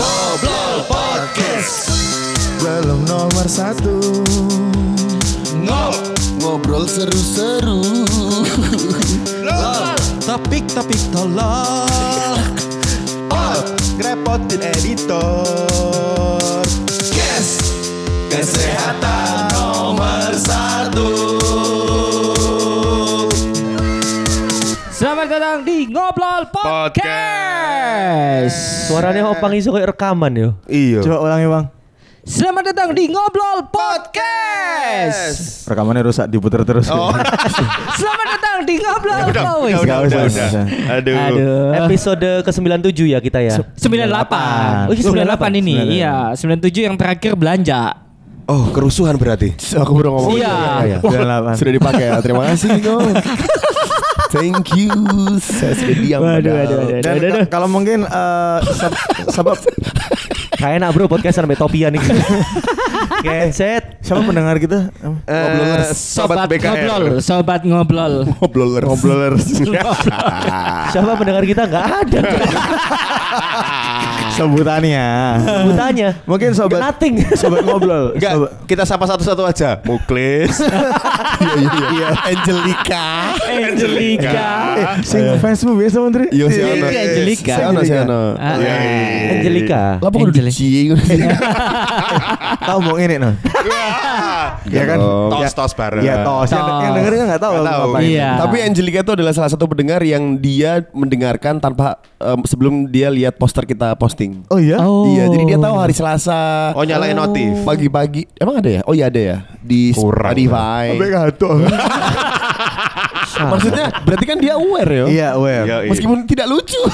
Ngobrol Podcast. Belum nomor satu. Ngob Ngobrol seru-seru. Topik-topik tolol. Oh, ngerepotin editor. Yes Kesehatan nomor satu. Selamat datang di Ngobrol Podcast. Suaranya opang iso kayak rekaman yo. Iya Coba ulangi bang Selamat datang di Ngobrol Podcast. Rekamannya rusak diputer terus Oh. Selamat datang di Ngobrol Udah, Podcast. udah, udah, usah, udah. usah. Aduh. Aduh. Episode ke-97 ya kita ya. 98. Oh, ini 98 ini. 98. Iya, 97 yang terakhir belanja. Oh, kerusuhan berarti. Aku baru ngomong Iya. Delapan. Sudah dipakai ya. Terima kasih. Thank you. Saya sudah diam. Waduh, waduh, waduh. Dan kalau mungkin eh, seb- sebab Kayak enak bro podcast sampai topian nih. Keset. siapa pendengar kita? Eh, sobat BKR. ngobrol, sobat ngobrol. Ngobrolers. Ngobrolers. Siapa pendengar kita nggak ada. Sebutannya. Sebutannya. Mungkin sobat Nothing. sobat ngobrol. Enggak, Sobat- kita sapa satu-satu aja. Muklis. Iya, iya, iya. Angelica. Angelica. Eh, sing fansmu biasa menteri. Iya, si Ono. Iya, Angelica. Si Ono, si Ono. Iya, iya. Angelica. Lah kok udah Angelica. dicing. Tahu mau ini no? Ya kan? Tos Ya. tos bareng. Iya tos. Yang, Tos. yang dengerin nggak tahu. Nggak tahu. Iya. Tapi Angelica itu adalah salah satu pendengar yang dia mendengarkan tanpa em, sebelum dia lihat poster kita posting. Oh iya. Oh. Iya, jadi dia tahu hari Selasa. Oh, nyalain notif. Pagi-pagi. Emang ada ya? Oh iya ada ya. Di Kurang. Spotify. Sampai. Maksudnya berarti kan dia aware ya? Iya, aware. Iya, iya. Meskipun tidak lucu.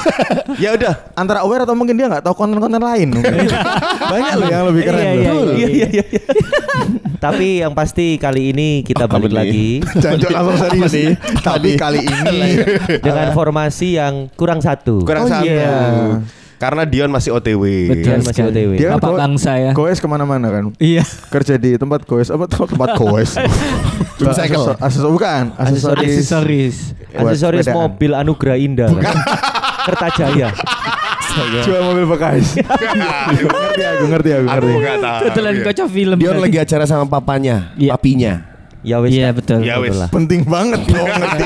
Ya udah. Antara aware atau mungkin dia nggak tahu konten-konten lain. mungkin. Banyak loh yang lebih keren. Iya, iya, Iya iya iya. iya. Tapi yang pasti kali ini kita Apa balik lagi Jancok langsung serius sih. Tapi kali ini dengan formasi yang kurang satu. Kurang Oh, satu. iya. Karena Dion masih OTW. Betul Dion masih. OTW. Dia kan Bapak go- bangsa ya. goes ke mana-mana kan. Iya. Kerja di tempat goes apa tempat goes. Aksesoris bukan. Aksesoris. Aksesoris. Aksesoris mobil Anugerah Indah. Kertajaya. Jual mobil bekas. ngerti aku, ngerti aku, Aku ngerti. nggak tahu. Kebetulan ya. kocok film. Dia tadi. lagi acara sama papanya, Iya. papinya. Ya wis. Iya Kak. betul. Ya wis. Lah. Penting banget ngerti.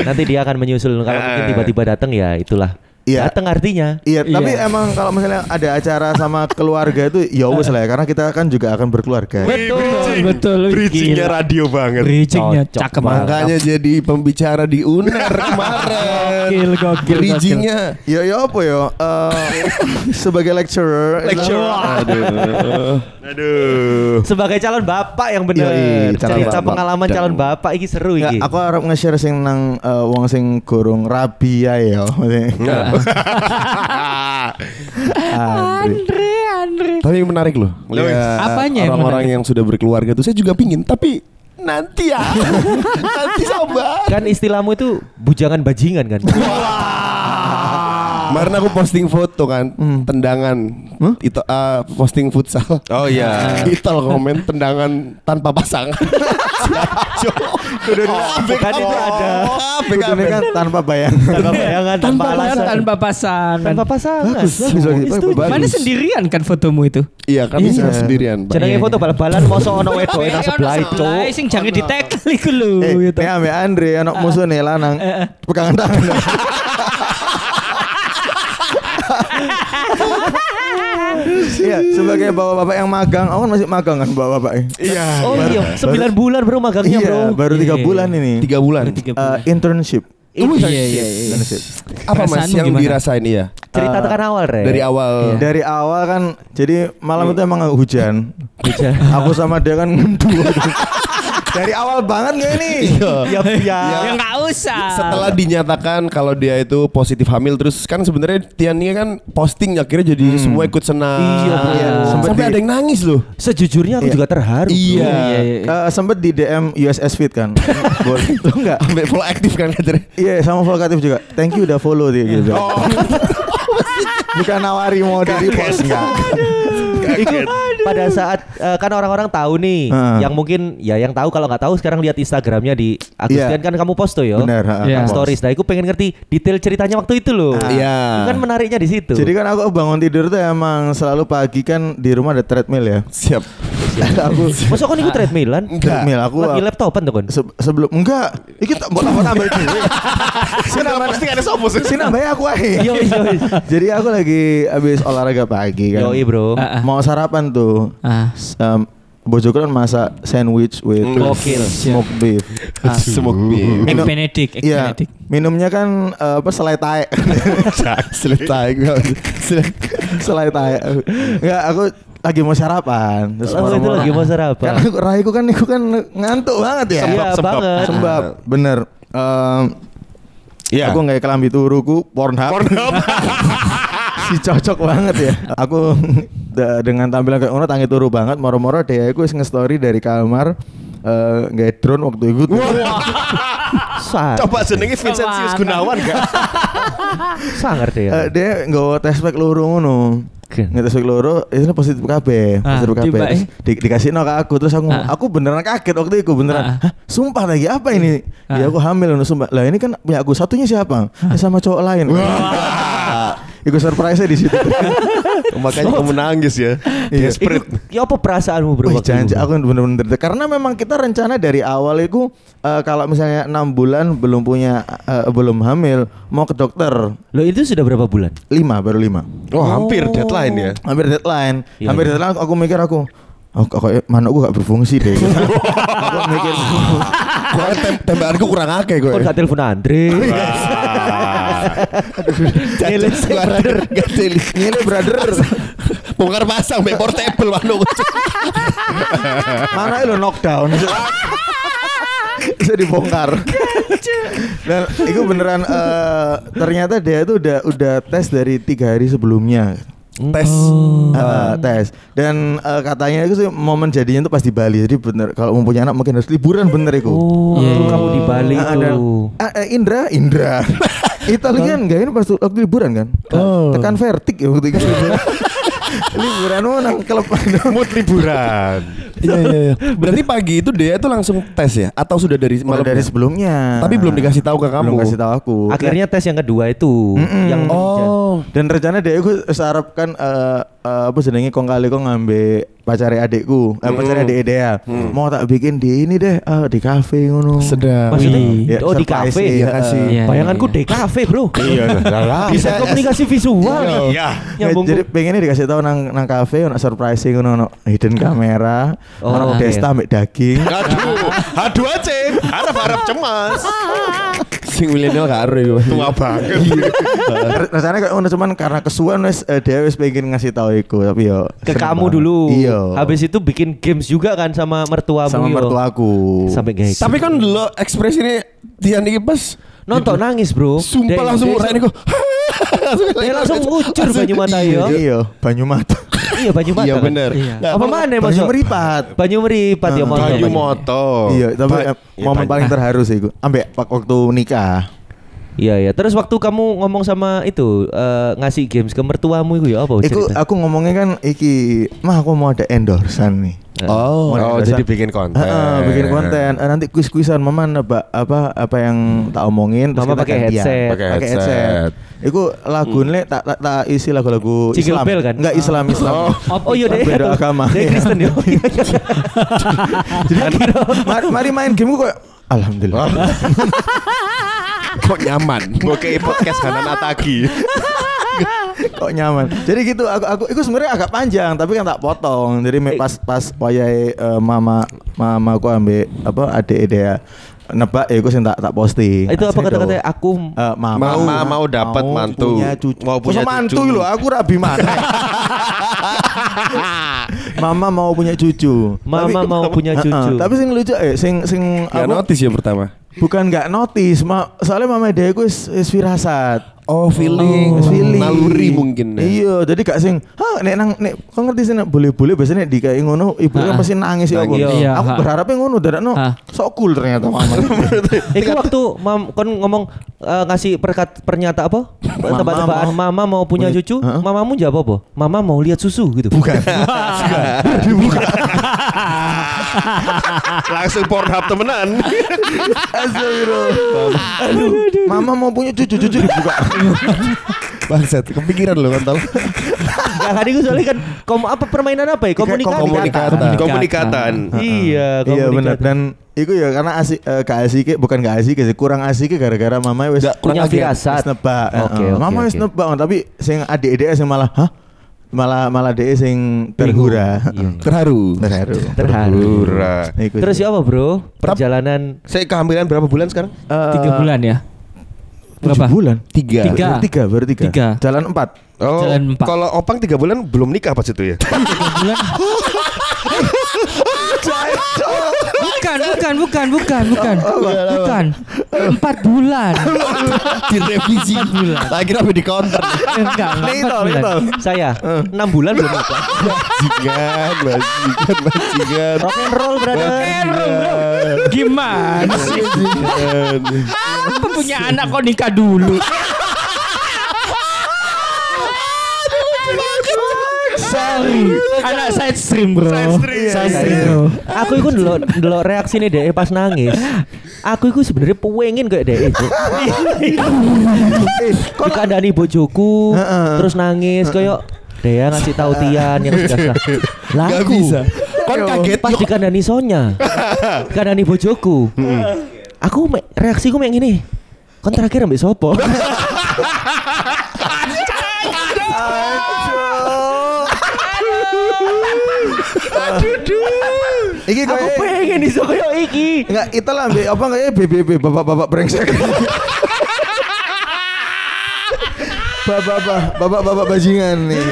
Nanti dia akan menyusul kalau mungkin tiba-tiba datang ya itulah. Iya. Datang artinya. Iya, tapi Iya. emang kalau misalnya ada acara sama keluarga itu ya wes lah ya karena kita kan juga akan berkeluarga. Betul, betul. Bridgingnya radio banget. Bridgingnya Cocok cakep banget. Makanya jadi pembicara di UNER kemarin. Gokil, gokil, Bridgingnya. Ya ya apa ya? sebagai lecturer. Lecturer. Aduh. Aduh. Sebagai calon bapak yang benar. Cerita bapak. pengalaman Dan- calon bapak iki seru Ya, iki. aku harap nge-share sing nang eh, wong sing gorong rabi ya ya. Andre, Andre. Tapi yang menarik loh. Loh, lihat apanya yang Orang-orang menarik? yang sudah berkeluarga tuh saya juga pingin, tapi nanti ya. nanti sabar. Kan istilahmu itu bujangan bajingan kan? Kemarin aku posting foto kan, tendangan. Itu ah, posting futsal. Oh iya. Itol komen tendangan tanpa pasangan. Udah Kan itu ada Kudune kan tanpa bayangan. tanpa bayangan, tanpa alasan, tanpa pasangan. tanpa pasangan. Bagus, bagus, bagus, Setuju. bagus. Mana sendirian kan fotomu itu? Iya kan Iya. sendirian. Jenenge Iya, foto iya. bal-balan mosok ono wedoke nang sebelah itu. Sing jangan ditekel iku lho Eh, gitu. ini ame Andre anak musuh nih lanang. Pegangan tangan. Iya, sebagai bapak-bapak yang magang, aku kan masih magang kan bapak-bapak. Iya. Oh iya, 9 bulan bro magangnya Iya, bro. baru tiga Iya. bulan ini. Tiga bulan. Tiga Eh, bulan. internship. Iya, iya, iya, iya. Internship. Apa mas yang gimana? dirasain iya? Cerita Eh, tekan awal re. Dari awal. Dari awal kan, jadi malam itu emang hujan. Hujan. Aku sama dia kan ngendu. Dari awal banget gak ini? Iya, iya. Ya enggak usah. Setelah dinyatakan kalau dia itu positif hamil terus kan sebenarnya Tian ini kan posting akhirnya jadi semua ikut senang. Iya. Iya, Sampai ada di- yang nangis loh. Sejujurnya aku Iya. juga terharu. Iya. Iya, iya, iya. Eh, sempet di DM USS Fit kan. Boleh. Lu enggak? Sampai follow aktif kan katanya. Iya, sama vokatif juga. Thank you udah follow dia gitu. Bukan nawari mau di repost enggak. Kaget. Pada saat eh, kan orang-orang tahu nih, Heeh. yang mungkin ya yang tahu kalau nggak tahu sekarang lihat Instagramnya di Agustian Iya. kan kamu post tuh yo. Iya. Kan post. stories. Nah, aku pengen ngerti detail ceritanya waktu itu loh. Iya. Itu kan menariknya di situ. Jadi kan aku bangun tidur tuh emang selalu pagi kan di rumah ada treadmill ya. Siap. Aku Masa kau ikut treadmillan? treadmill aku Lagi laptopan tuh kan? se- sebelum enggak, iki tak mau tambah tambah itu. Kenapa pasti ada sopo sih? Sini nambah aku aja. Yo yo. Jadi aku lagi habis olahraga pagi kan. Yo bro. Ah, ah. Mau sarapan tuh. Ah. Um, bojoku kan masak sandwich with Gokil. smoked beef. Smoke beef. Egg Benedict, egg Iya, Benedict. minumnya kan eh, apa selai tae. Selesai. selai tae. Enggak, aku lagi mau sarapan. Terus Oh, itu lagi mau sarapan. Kan aku raiku kan aku kan ngantuk banget ya. Iya banget. Sembab, bener. Em, Iya. Aku nggak kelambi turuku Pornhub. si cocok banget ya. Aku dengan tampilan kayak ngono tangi turu banget moro-moro deh aku wis nge-story dari kamar eh nggak drone waktu itu. Coba jenenge Vincentius Gunawan gak? sangar deh ya. Eh, dia nggak tes pack loro ngono. Oke. Nggak tes pack loro, itu positif kabeh, Ah, positif kabeh. eh. di, dikasih no ke aku, terus aku, Ah. aku beneran kaget waktu itu beneran. Ah. Hah, sumpah lagi apa ini? Ah. Ya aku hamil no, sumpah. Lah ini kan punya aku satunya siapa? Ya, sama cowok lain. Iku surprise di situ. Makanya kamu nangis ya. Iya. Desperate. Iku- Ya apa perasaanmu bro? Wih, itu? aku bener-bener karena memang kita rencana dari awal itu eh, kalau misalnya enam bulan belum punya eh, belum hamil mau ke dokter Loh itu sudah berapa bulan? lima baru lima Oh, hampir deadline ya. hampir deadline Iya, hampir iya. deadline aku, aku mikir aku Oh, kok mana gue gak berfungsi deh. aku mikir Gue tem tembakanku kurang akeh gue. Kok gak telepon Andre? Ngilis brother. Gak telis. Ngene brother. Bongkar pasang be portable mano. Mana lo knockdown. Bisa dibongkar. Dan itu beneran eh, ternyata dia itu udah udah tes dari tiga hari sebelumnya. Tes. Eh, tes dan eh, katanya itu sih momen jadinya itu pas di Bali jadi bener kalau mau punya anak mungkin harus liburan bener itu Oh, Iya, waktu iya, kamu di iya. Bali Ah, dan- itu. ah, eh, Indra Indra Italian enggak ini pas waktu liburan kan? Oh. tekan vertik ya waktu itu. Liburan mau nang klub. Mood liburan. Iya iya iya. Berarti pagi itu dia itu langsung tes ya? Atau sudah dari malam? dari sebelumnya. Tapi belum dikasih tahu ke kamu. belum kasih tahu aku. Akhirnya tes yang kedua itu yang Oh. dan rencana dia aku sarap kan eh, eh, apa jenenge kong kali kong ngambil pacare adikku eh, pacare adik Dea mau tak bikin di ini deh eh, di kafe ngono Sedap. Maksudnya Ya, oh di surprise kafe. Iya, eh, kasih. Iya, Bayanganku iya, di kafe, Bro. Iya. Bisa komunikasi visual. Iya. Nyambung. jadi pengennya dikasih tahu nang nang kafe ono surprising ngono ono hidden kamera Oh, ono oke. desta ambek daging Aduh, aduh aja. Harap-harap cemas. Sing milenial karo iku. Tua banget. Rasanya kayak ngono cuman karena kesuwen wis eh, dia wis pengen ngasih tahu iku tapi yo ke kamu banget. dulu. Iya. Habis itu bikin games juga kan sama mertuamu. sama yo. mertuaku. Sampai kayak Tapi kan dulu ekspresinya Tian ini pas nonton nangis, Bro. sumpah Dek, langsung urain iku. Dia langsung ngucur banyu mata yo. Iya, banyu mata. Iya banyu mata. Iya bener. Iya. Apa mana Banyu Mas? meripat. Banyu meripat ya Ah, moto. Bayu moto. Iya, tapi Ya, momen banyu. paling terharu sih iku. Ambek waktu nikah. Iya iya. Terus waktu kamu ngomong sama itu eh, ngasih games ke mertuamu itu ya apa Iku cerita? aku ngomongnya kan iki, mah aku mau ada endorsean nih. Oh. Oh, jadi bikin konten. Heeh, bikin konten. Eh, nanti kuis-kuisan mama nebak apa apa yang tak omongin terus Mama pakai headset. Pakai headset. headset. Iku lagu nih tak tak tak isi lagu-lagu Islam. bell kan? Enggak Islam Islam. Oh, oh iya deh. Beda agama. Deh Kristen ya. Jadi mari, mari main game kok Alhamdulillah. Kok nyaman. Gue kayak podcast Hanan Atagi. kok nyaman. Jadi gitu aku aku itu sebenarnya agak panjang tapi kan tak potong. Jadi me- pas pas wayai eh, mama mama aku ambil apa adik dia nebak ya aku sih tak tak posting. Itu apa Asli kata-katanya dong. aku Eh, mama Mama mau dapat mantu. punya cucu. Mau punya Masa mantu loh, aku rabi mana? Mama mau punya cucu. Mama mau punya cucu. tapi sing lucu eh sing sing Gak apa, notice ya pertama. bukan nggak notice, ma, soalnya mama dia gue is, is firasat. Oh, feeling, Wis feeling. naluri mungkin. ya. Iya, jadi gak sing, "Hah, nek nang nek kok ngerti sih nek boleh-boleh biasanya nek dikai ngono ibu kan pasti nangis ya. Apa. Iya, Aku berharapnya ngono dadakno Ah. sok cool ternyata mama. Iku waktu mam kon ngomong eh, ngasih perkat pernyataan apa? Tebak-tebakan mama mau punya cucu, Heeh. mamamu jawab apa? Mama mau lihat susu gitu. Bukan. Langsung Pornhub temenan. Astagfirullah. Aduh, mama mau punya cucu-cucu dibuka. Bangsat, kepikiran lo kontol. Gak kan itu soalnya kan kom apa permainan apa ya? Komunikasi. Komunikatan. Komunikatan. Iya, Iya benar komunikasi. dan Iku ya karena asik eh, gak asik bukan gak asik sih kurang asik gara-gara mama wis Nggak, kurang firasat. wis nebak. Mama wis oke. nebak tapi sing adik-adik sing malah hah? Malah malah dhek sing terhura. Iya. Terharu. Terharu. Terharu. Terus sih. ya apa bro? Perjalanan Saya kehamilan berapa bulan sekarang? Eh, Tiga bulan ya. Tujuh Berapa? bulan. Tiga. Tiga. Baru tiga, baru tiga. Tiga. Jalan empat. Oh, Jalan empat. kalau opang tiga bulan belum nikah pas itu ya? bulan. bukan, bukan, bukan, bukan, bukan, bukan. Empat bulan. Direvisi. Tak kira apa di counter. Enggak, enggak, bulan. saya enam bulan belum nikah. Bajingan, bajingan, bajingan. Rock and roll brother. Gimana sih? Apa punya anak kok nikah dulu? Sorry, anak side stream bro. Side stream bro. Aku itu dulu dulu reaksi nih deh pas nangis. Aku itu sebenarnya pengen kayak deh itu. Dikandani bojoku, Heeh. terus nangis kayak Dea ngasih tahu Tian yang sudah sah. Lah Gak bisa. Kon kaget pas dikandani Sonya, dikandani bojoku. Aku me- reaksiku kayak gini. Kon terakhir ambil sopo? Iki Aku kayak pengen iso kayak iki. enggak itulah mbak apa enggak ya BBB bapak-bapak brengsek. Bapak-bapak, bapak-bapak bajingan nih.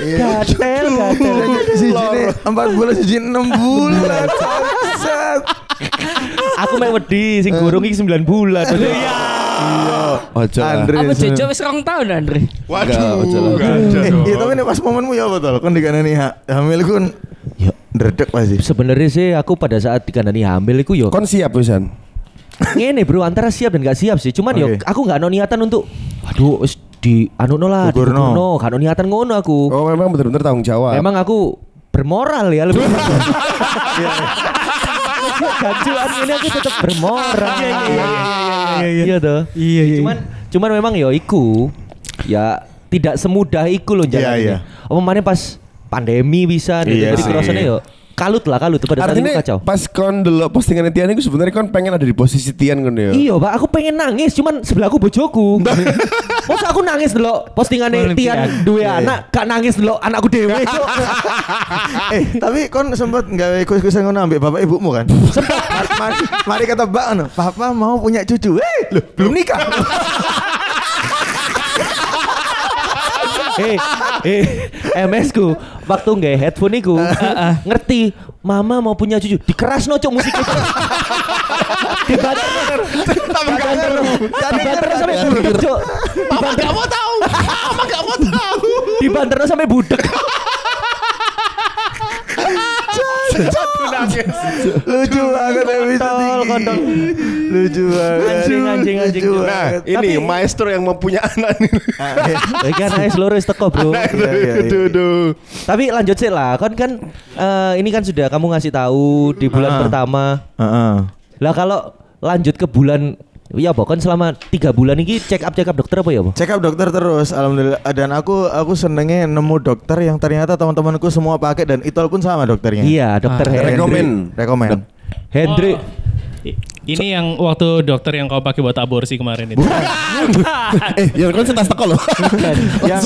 Iya. Gatel, gatel. Siji nih empat bulan, siji enam bulan. Bangsat. Aku mek wedi sing gorong iki 9 bulan. Iya. Ojo lah. Andre. Apa Jojo wis rong tahun Andre? Waduh, ojo Eh. Iya tapi ini pas momenmu ya betul. Kan dikandani ha, hamil kun Ya, ndredeg pasti. sebenarnya sih aku pada saat dikandani hamil iku yo Kon siap Wisan? ngene bro antara siap dan gak siap sih. Cuman yo aku gak ada niatan untuk aduh wis di anu no lah, digugurno. gak ada niatan ngono aku. Oh memang benar-benar tanggung jawab. Emang aku bermoral ya lebih. Gajuan ini aku tetap bermoral. Iya iya iya iya toh. Iya, iya. Cuman cuman memang yo iku ya tidak semudah iku loh Iya, jalan iya. Apa mana pas pandemi bisa Iya jadi sih. kerasanya yo kalut lah kalut pada saat itu kacau. pas kon dulu postingan Tian itu sebenarnya kon pengen ada di posisi Tian kon ya. Iya, Pak, aku pengen nangis, cuman sebelahku bojoku. Masa aku nangis dulu Olimpian. Tian dua anak, gak nangis dulu anakku dewe. Eh tapi kon sempat nggak ikut-ikutan ngono ambek bapak ibumu kan? Sempat. mari, mari kata Mbak anu, papa mau punya cucu. Eh, loh, belum nikah. eh, eh, MS ku waktu nggak headphone iku ngerti mama mau punya cucu. Dikeras no cok musik itu dibanter dibanter. dibanter sampai budek cok. Mama gak mau tahu. Mama gak mau tahu. Dibanter sampai budek Lucu banget episode Kontol, ini. kontol. Lucu banget. Anjing, anjing, anjing. Lucu Nah, banget. ini maestro yang mempunyai anak nih. Ya kan ayo seluruh teko bro Iya, iya, iya. Tapi lanjut sih lah kan kan eh, ini kan sudah kamu ngasih tahu di bulan Ah. pertama Heeh. Lah kalau lanjut ke bulan ya apa kan selama tiga bulan ini check up check up dokter apa ya apa? Check up dokter terus, alhamdulillah. Dan aku aku senengnya nemu dokter yang ternyata teman-temanku semua pakai dan itu pun sama dokternya. Iya dokter Ah. Hendrik. Rekomen. Rekomen. Hendrik. I- Ini yang waktu dokter yang kau pakai buat aborsi kemarin itu. eh, yang kon setas teko loh. yang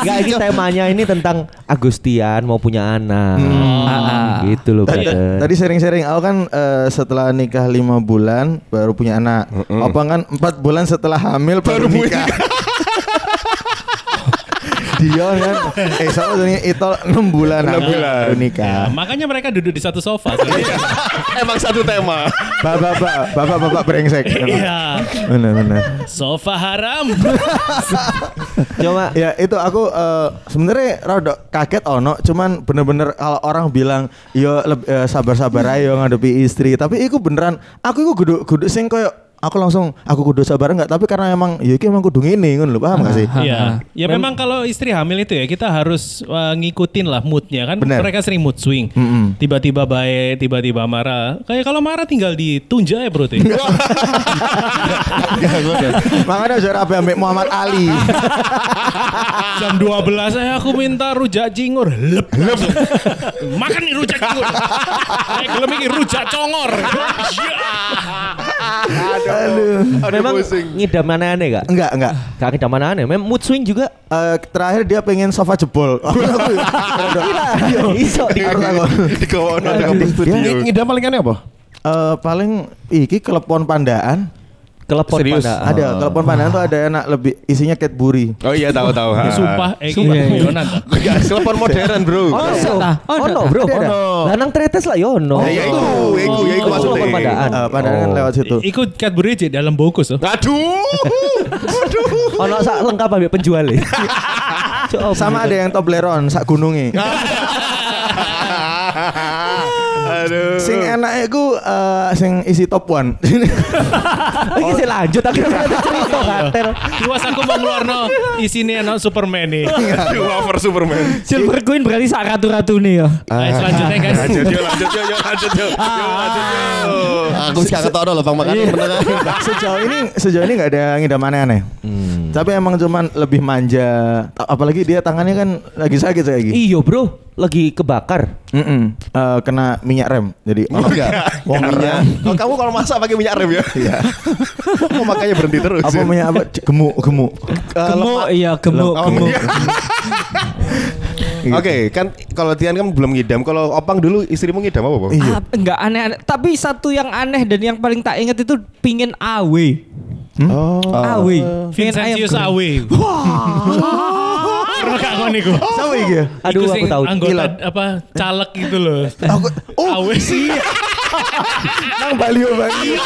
Enggak ini temanya ini tentang Agustian mau punya anak. Ah, ah. Gitu loh tadi, brother. tadi sharing-sharing aku kan eh, setelah nikah lima bulan baru punya anak. Apa kan empat bulan setelah hamil baru, nikah. Dion kan. Eh sama ini itu 6 bulan. 6 bulan. Baru nikah. Ya, makanya mereka duduk di satu sofa. Emang satu tema. Bapak-bapak, bapak-bapak brengsek. Iya. Benar benar. Sofa haram. Cuma Ya itu aku eh, sebenarnya rada kaget ono, cuman bener-bener kalau orang bilang yo eh, sabar-sabar ayo ngadepi istri, tapi iku beneran aku iku kudu kudu sing koyo aku langsung aku kudu sabar enggak, tapi karena emang ya iki emang kudu ngene ngono lho, paham gak sih? Iya. Ya memang kalau istri hamil itu ya kita harus uh, ngikutin lah moodnya kan. Bener. Mereka sering mood swing. Mm-mm. Tiba-tiba baik, tiba-tiba marah. Kayak kalau marah tinggal ditunja ya bro. tuh. Makanya saya rapi ambek Muhammad Ali. Jam 12 saya aku minta rujak cingur. Lep. langsung. Makan nih rujak cingur. Saya gelem rujak congor. Aduh. memang ngidam aneh-aneh gak? Enggak, enggak. Gak ngidam aneh-aneh. Memang mood swing juga. Eh, terakhir dia pengen sofa jebol. Aku Iso di. Di kawan ada Dia- di studio. Ngidam paling aneh apa? Eh, paling iki kelepon pandaan. Kelepon Serius? pada. Ada kelepon pandaan tuh ada enak lebih isinya Cadbury. Oh iya tahu tahu. ha. Sumpah, eh Sumpah. guyonan. Enggak, telepon modern, Bro. Oh, Nah, oh, oh, no, nah, bro. ada, ada. Lanang tretes lah yo no. Ya, ya, itu, itu, ya, itu Oh, maksudnya. kelepon padaan. Eh, pandaan kan Oh. lewat situ. Ikut Cadbury di dalam bungkus loh. Aduh. Aduh. Ono sak lengkap ambil penjual e. Coba. Sama ada yang Toblerone sak gunungnya. Aduh. sing enak iku eh, sing isi top one. Iki sih lanjut akhirnya ada cerita kater. Luas aku mau ngeluar no isinya no Superman nih. Aduh, over Superman. Silver Queen berarti sak ratu-ratu nih ya. Ayo selanjutnya guys. Lanjut yuk, lanjut yuk, yuk, lanjut yuk. Yuk, lanjut yuk. Aku sih kagak tau loh Bang makanya bener sejauh ini sejauh ini nggak ada ngidam aneh-aneh. Tapi emang cuman lebih manja. Apalagi dia tangannya kan lagi sakit kayak gini. Iyo bro, lagi kebakar. Eh, kena minyak rem. Jadi Oh enggak. Minyak. Oh, kamu kalau masak pakai minyak rem ya? Iya. Oh, makanya berhenti terus. apa ya? minyak apa? Gemuk, gemuk. Gemuk, iya gemuk, Oh, gemuk. minyak. Oke, kan kalau Tian kan belum ngidam. Kalau Opang dulu istrimu ngidam apa, Bang? Iya. Ah, enggak aneh-aneh. Tapi satu yang aneh dan yang paling tak ingat itu pingin awe. Oh. Awe. Pingin ayam Vincentius goreng. Awe. Pernah gak kau niku? Sama iki? Aduh aku tahu. Anggota apa caleg gitu loh. Aku oh, Awe sih. nang Bali oh, Bali.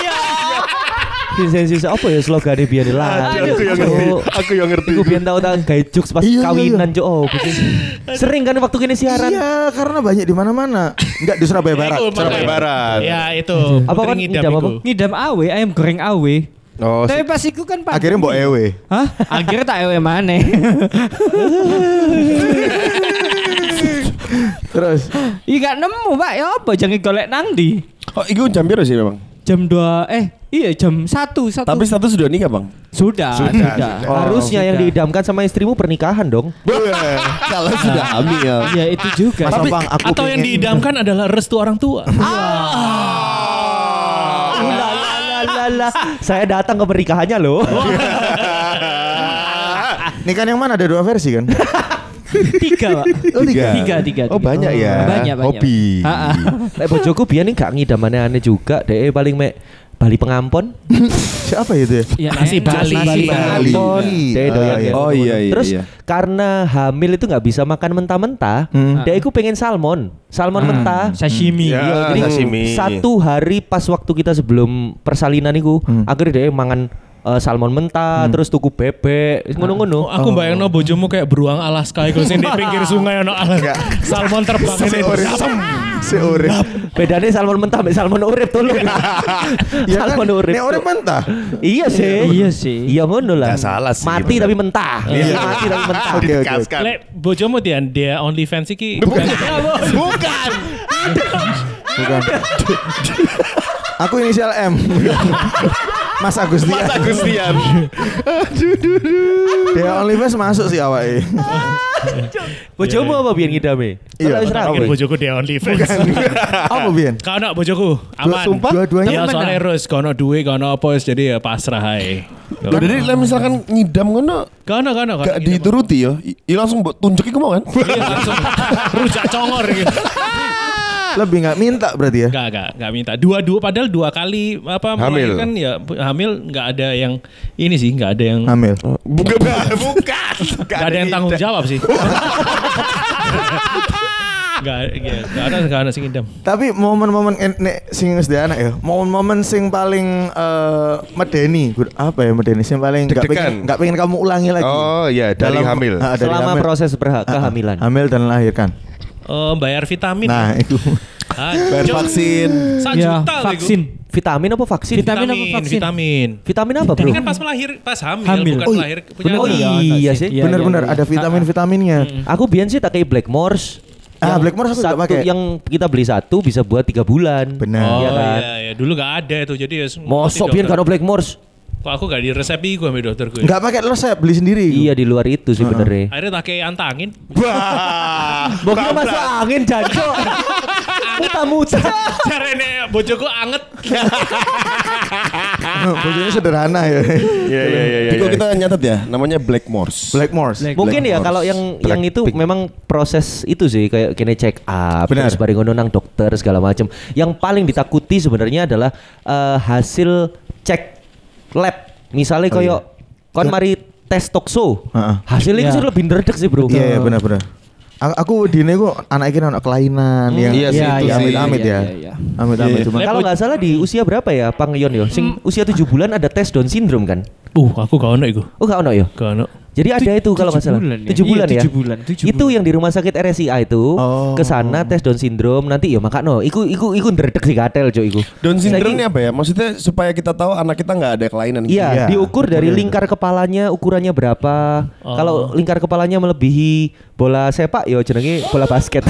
Vincenzius apa ya slogannya biar lah. Aku yang ngerti. Aku yang ngerti. Iku biar tahu tahu gaya jokes pas Iya, iya, kawinan cok. Oh. Sering kan waktu kini siaran. Iya, karena banyak di mana-mana. Enggak di Surabaya Barat. Surabaya. Barat. Ya itu. Apa kan ngidam apa? Ngidam awe, ayam goreng awe. Oh, Tapi pas iku kan pandemi. Akhirnya mbok ewe. Hah? Akhirnya tak ewe maneh. Terus Iya gak nemu pak ya apa jangan golek nang di Oh, itu jam biru sih memang. jam 2 eh iya jam 1 satu Tapi status sudah nikah, Bang. sudah Sudah, sudah, sudah. Harusnya yang sudah. diidamkan sama istrimu pernikahan dong. Kalau sudah hamil. Iya itu juga. Mas Tapi Opang, aku atau yang pengen- diidamkan adalah restu orang tua. Lalalala. Saya datang ke pernikahannya loh. Ini kan yang mana ada dua versi kan? tiga pak. Oh, tiga. Tiga tiga. Oh, tiga. banyak ya. Banyak banyak. Hobi. Lek bojoku biyen gak ngidam aneh-aneh juga. Dek paling mek Bali pengampon. Siapa itu ya? Iya, Nasi. Bali. Nasi Bali. Pengampon. Dek doyan Ah, iya. ya. Oh iya iya. Terus iya. karena hamil itu nggak bisa makan mentah-mentah, Hmm. dia itu pengen salmon, salmon mentah. Sashimi. Ya. Iya, jadi sashimi. satu hari pas waktu kita sebelum persalinan itu, akhirnya dia mangan eh, salmon mentah, terus tuku bebek, Oh, ngono-ngono. aku bayangno bojomu kayak beruang Alaska iku sing di pinggir sungai ono alas. Salmon terbang ini. Seorang. Bedanya salmon mentah sama salmon urip tolong. Ya kan? salmon urip. Ini orang mentah. Iya sih. Iya sih. Iya ngono lah. Nggak salah sih, Mati bener. tapi mentah. Iya. Mati tapi mentah. Oke oke. Lek bojomu Tian, dia only fans iki. Bukan. Bukan. Bukan. Aku inisial M. Mas Agustian. Mas Agustian. Dia OnlyFans masuk sih awake. Bojomu apa biar ngidame? Iya. Mungkin bojoku dia only fans. Apa? Kau nak bojoku aman. Sumpah? Dua-duanya Ya soalnya terus duit, kau nak apa jadi ya pasrah. Loh, jadi lah misalkan ngidam nak kau nak. gak dituruti ya. I- i langsung tunjuk iku mau kan? Iya langsung rujak congor gitu. Lebih nggak minta berarti ya? Enggak, enggak, enggak minta. Dua-dua padahal dua kali apa Hamil. melahirkan ya hamil enggak ada yang ini sih, enggak ada yang Hamil. Bukan, bukan. enggak ada yang tanggung jawab sih. Enggak, iya, enggak ada enggak ada sing idam. Tapi momen-momen en- nek sing wis anak ya, momen-momen sing paling eh, medeni, apa ya medeni sing paling nggak Deg-degan. pengen nggak pengen kamu ulangi lagi. Oh, iya, dari hamil. Ah, dari Selama hamil. proses berha- Ah, ah, kehamilan. hamil dan melahirkan. Eh, bayar vitamin. Nah, itu. Bayar Hancur. vaksin. Ya, juta vaksin. Igu. Vitamin apa vaksin? Vitamin apa Vitamin, vaksin? vitamin. Vitamin apa, Bro? Ini kan pas melahir, pas hamil, Hamil. bukan Oh, iya. melahir punya Oh anak. iya sih. Iya, Bener-bener iya, iya. ada vitamin-vitaminnya. Aku biyen sih pakai Blackmores. Ah, Yang Blackmores aku satu pakai. yang kita beli satu bisa buat tiga bulan. Benar. Oh Iya iya, kan? iya, dulu gak ada itu jadi ya Mosok biyen kan Blackmores. Kok aku gak di resep gue sama dokterku ya? Enggak pakai resep, beli sendiri. Iya di luar itu sih benernya. Akhirnya tak kayak antangin. Wah. Mungkin masuk angin jancok. Muta-muta. Caranya bojoku anget. Bojone sederhana ya. Iya, iya, iya, iya. Diko kita nyatet ya, namanya Blackmores. Blackmores. Black- Mungkin ya Blackmores. kalau yang yang itu memang proses itu sih kayak kini check up Benar. terus bareng nang dokter segala macam. Yang paling ditakuti sebenarnya adalah eh, hasil cek lab. Misalnya Oh, koyo kon mari tes tokso. Heeh. Hasilnya itu Iya. lebih ndredeg sih, Bro. Iya, iya benar-benar. A- Aku di ini aku anak ini anak kelainan yang iya sih, Iya, itu iya, sih. amit-amit iya, ya. iya, iya. Amit-amit Iya. cuma Kalau nggak salah di usia berapa ya, Pang Yon yo? Sing usia 7 bulan ada tes Down syndrome kan? Uh, aku gak ono iku. Oh, nggak ono yo. Gak ono. Jadi ada itu kalau nggak tujuh salah. bulan ya? Tujuh Iya, bulan ya. tujuh bulan, tujuh itu bulan. yang di rumah sakit RSIA itu Oh. ke sana tes Down syndrome nanti ya makano iku iku iku ndredeg sih katel cok iku. Down syndrome ini apa ya? Maksudnya supaya kita tahu anak kita nggak ada kelainan. Iya, Iya. diukur dari lingkar kepalanya ukurannya berapa. Oh. Kalau lingkar kepalanya melebihi bola sepak ya jenenge bola basket.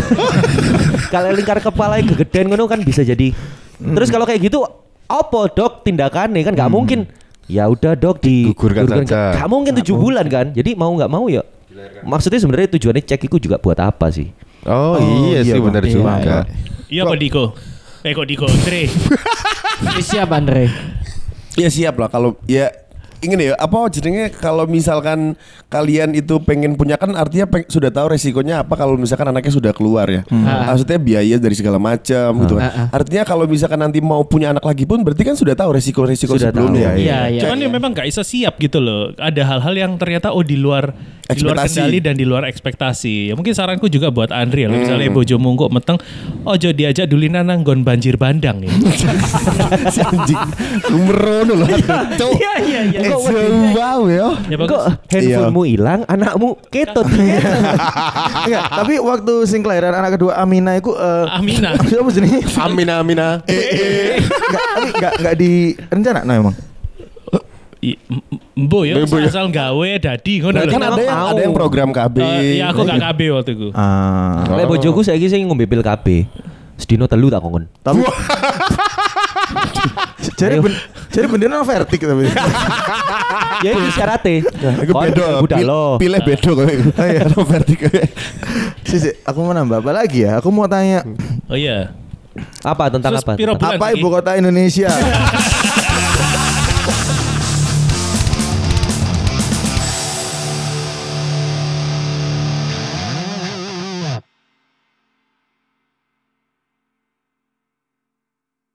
kalau lingkar kepalanya kegedean ngono kan bisa jadi. Terus kalau kayak gitu apa dok tindakannya kan nggak mungkin. Ya udah dok di Gugurkan saja. Nggak mungkin tujuh bulan kan. Jadi mau nggak mau ya. Maksudnya sebenarnya tujuannya cek itu juga buat apa sih? Oh, iya, iya, sih benar Iya, juga. Iya apa Diko? Eh kok Diko? Andre. Ini siap Andre. Ya siap lah kalau ya ingin ya apa jadinya kalau misalkan kalian itu pengen punya kan artinya peng- sudah tahu resikonya apa kalau misalkan anaknya sudah keluar ya. Maksudnya biaya dari segala macam gitu kan. Ah, ah. Artinya kalau misalkan nanti mau punya anak lagi pun berarti kan sudah tahu resiko-resiko Sudah sebelumnya. tahu. Iya, iya. Cuman ya memang gak bisa siap gitu loh. Ada hal-hal yang ternyata oh di luar di luar kendali dan di luar ekspektasi. Ya mungkin saranku juga buat Andri ya. Lo Misalnya bojomu kok meteng, ojo diajak dulina nang nggon banjir bandang ya. si anjing merono loh. Cuk. Iya, iya, iya. Eh, jauh banget ya. ya. Kok handphonemu hilang, anakmu ketut. Enggak, tapi waktu sing kelahiran anak kedua Amina itu eh Amina. Apa jenis? Amina, Amina. Enggak, tapi enggak enggak di rencana no emang. I- Mbo ya, Mbo ya. asal gawe dadi ngono Nah, lho. kan ada yang ada yang program KB. Eh, ya aku gak KB waktu itu. Ah. Lek bojoku saiki sing ngombe pil KB. Sedino telu tak kongkon. Tapi Jadi ben, jadi beneran vertik tapi. ya itu syaratnya. Aku bedo, budak lo. pilih bedo kok. Oh, iya. Kalau vertik. Sisi, aku mau nambah apa lagi ya? Aku mau tanya Oh iya. Apa tentang Terus apa? apa ibu kota Indonesia?